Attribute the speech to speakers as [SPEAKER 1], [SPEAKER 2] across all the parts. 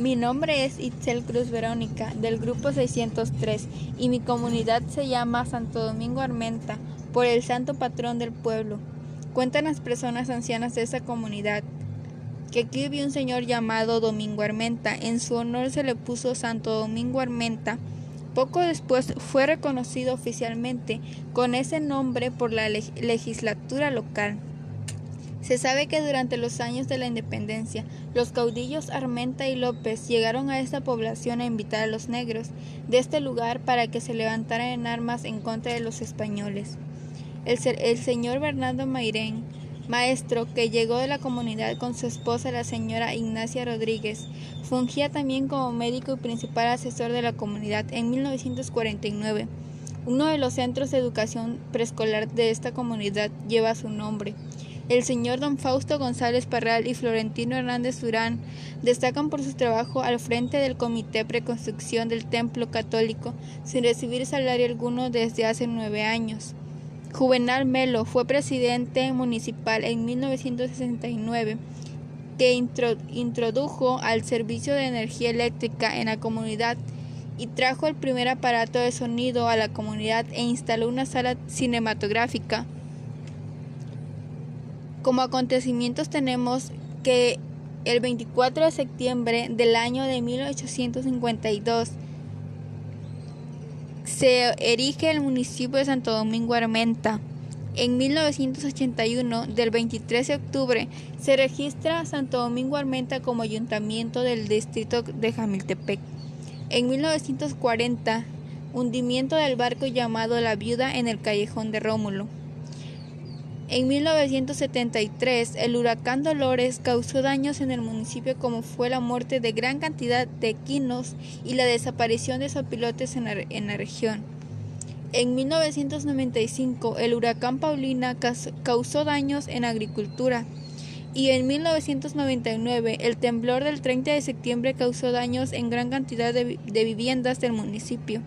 [SPEAKER 1] Mi nombre es Itzel Cruz Verónica del grupo 603 y mi comunidad se llama Santo Domingo Armenta por el santo patrón del pueblo. Cuentan las personas ancianas de esa comunidad que aquí vivió un señor llamado Domingo Armenta. En su honor se le puso Santo Domingo Armenta. Poco después fue reconocido oficialmente con ese nombre por la legislatura local. Se sabe que durante los años de la independencia, los caudillos Armenta y López llegaron a esta población a invitar a los negros de este lugar para que se levantaran en armas en contra de los españoles. El, señor Bernardo Mairén, maestro que llegó de la comunidad con su esposa la señora Ignacia Rodríguez, fungía también como médico y principal asesor de la comunidad en 1949. Uno de los centros de educación preescolar de esta comunidad lleva su nombre. El señor don Fausto González Parral y Florentino Hernández Durán destacan por su trabajo al frente del Comité Preconstrucción del Templo Católico sin recibir salario alguno desde hace nueve años. Juvenal Melo fue presidente municipal en 1969 que introdujo al servicio de energía eléctrica en la comunidad y trajo el primer aparato de sonido a la comunidad e instaló una sala cinematográfica como acontecimientos tenemos que el 24 de septiembre del año de 1852 se erige el municipio de Santo Domingo Armenta. En 1981, del 23 de octubre, se registra Santo Domingo Armenta como ayuntamiento del distrito de Jamiltepec. En 1940, hundimiento del barco llamado La Viuda en el callejón de Rómulo. En 1973, el huracán Dolores causó daños en el municipio como fue la muerte de gran cantidad de equinos y la desaparición de sopilotes en la, en la región. En 1995, el huracán Paulina causó daños en agricultura y en 1999 el temblor del 30 de septiembre causó daños en gran cantidad de, de viviendas del municipio.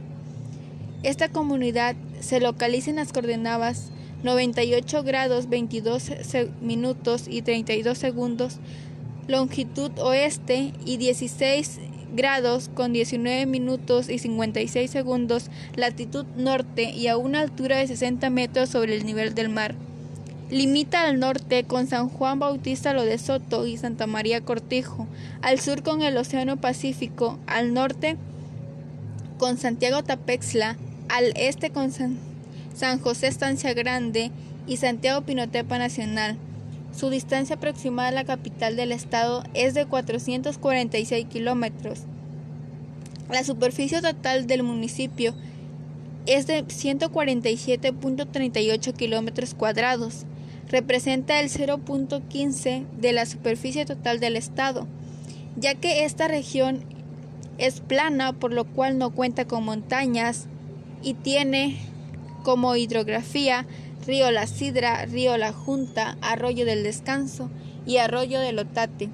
[SPEAKER 1] Esta comunidad se localiza en las coordenadas 98 grados 22 minutos y 32 segundos, longitud oeste y 16 grados con 19 minutos y 56 segundos, latitud norte y a una altura de 60 metros sobre el nivel del mar. Limita al norte con San Juan Bautista Lo de Soto y Santa María Cortijo, al sur con el Océano Pacífico, al norte con Santiago Tapexla, al este con San San José Estancia Grande y Santiago Pinotepa Nacional. Su distancia aproximada a la capital del estado es de 446 kilómetros. La superficie total del municipio es de 147.38 kilómetros cuadrados. Representa el 0.15 de la superficie total del estado, ya que esta región es plana, por lo cual no cuenta con montañas y tiene como hidrografía Río La Sidra, Río La Junta, Arroyo del Descanso y Arroyo del Otate.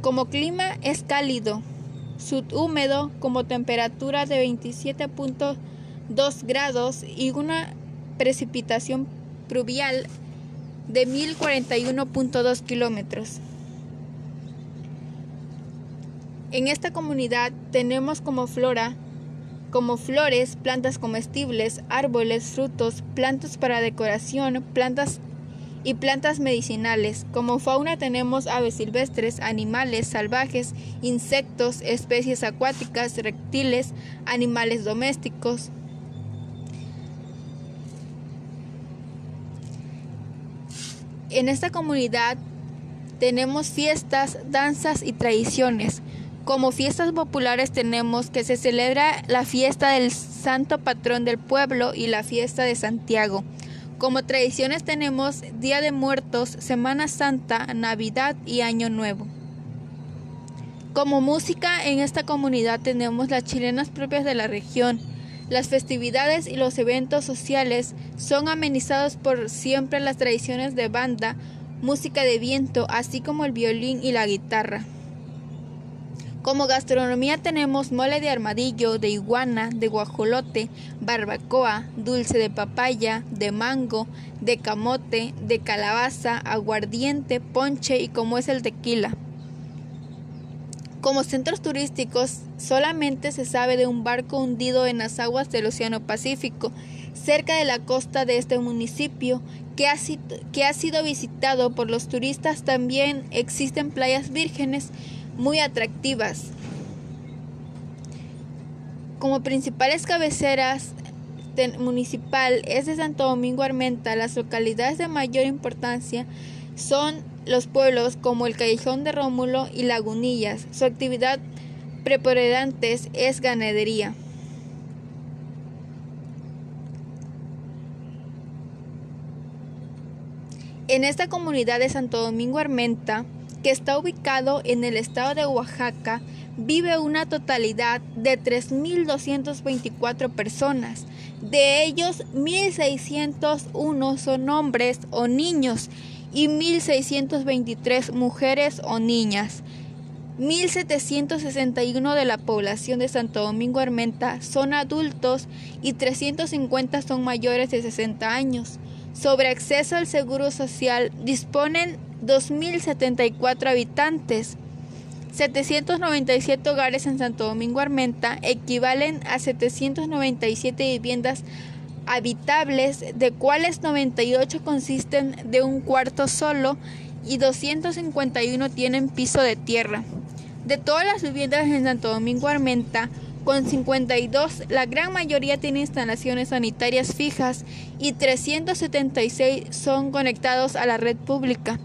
[SPEAKER 1] Como clima es cálido, subhúmedo como temperatura de 27.2 grados y una precipitación pluvial de 1041.2 kilómetros. En esta comunidad tenemos como flora como flores, plantas comestibles, árboles, frutos, plantas para decoración, plantas y plantas medicinales. Como fauna tenemos aves silvestres, animales salvajes, insectos, especies acuáticas, reptiles, animales domésticos. En esta comunidad tenemos fiestas, danzas y tradiciones. Como fiestas populares tenemos que se celebra la fiesta del santo patrón del pueblo y la fiesta de Santiago. Como tradiciones tenemos Día de Muertos, Semana Santa, Navidad y Año Nuevo. Como música en esta comunidad tenemos las chilenas propias de la región. Las festividades y los eventos sociales son amenizados por siempre las tradiciones de banda, música de viento, así como el violín y la guitarra. Como gastronomía tenemos mole de armadillo, de iguana, de guajolote, barbacoa, dulce de papaya, de mango, de camote, de calabaza, aguardiente, ponche y como es el tequila. Como centros turísticos, solamente se sabe de un barco hundido en las aguas del Océano Pacífico, cerca de la costa de este municipio, que ha, que ha sido visitado por los turistas. También existen playas vírgenes muy atractivas. Como principales cabeceras municipal es de Santo Domingo Armenta, las localidades de mayor importancia son los pueblos como el Callejón de Rómulo y Lagunillas. Su actividad preponderante es ganadería. En esta comunidad de Santo Domingo Armenta, que está ubicado en el estado de Oaxaca, vive una totalidad de 3.224 personas. De ellos, 1.601 son hombres o niños y 1.623 mujeres o niñas. 1.761 de la población de Santo Domingo Armenta son adultos y 350 son mayores de 60 años. Sobre acceso al seguro social disponen 2.074 habitantes. 797 hogares en Santo Domingo Armenta equivalen a 797 viviendas habitables, de cuales 98 consisten de un cuarto solo y 251 tienen piso de tierra. De todas las viviendas en Santo Domingo Armenta, con 52, la gran mayoría tiene instalaciones sanitarias fijas y 376 son conectados a la red pública.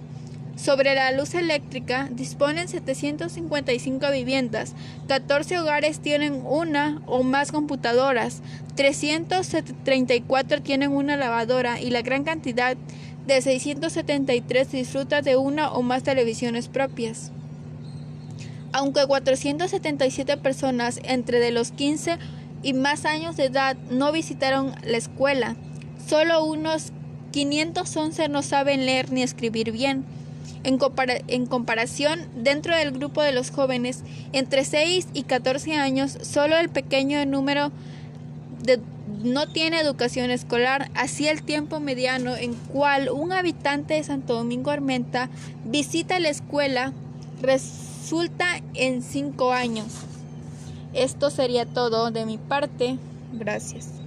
[SPEAKER 1] Sobre la luz eléctrica disponen 755 viviendas, 14 hogares tienen una o más computadoras, 334 tienen una lavadora y la gran cantidad de 673 disfruta de una o más televisiones propias. Aunque 477 personas entre de los 15 y más años de edad no visitaron la escuela, solo unos 511 no saben leer ni escribir bien. En, comparación, dentro del grupo de los jóvenes entre 6 y 14 años, solo el pequeño número de, no tiene educación escolar, así el tiempo mediano en cual un habitante de Santo Domingo Armenta visita la escuela resulta en 5 años. Esto sería todo de mi parte. Gracias.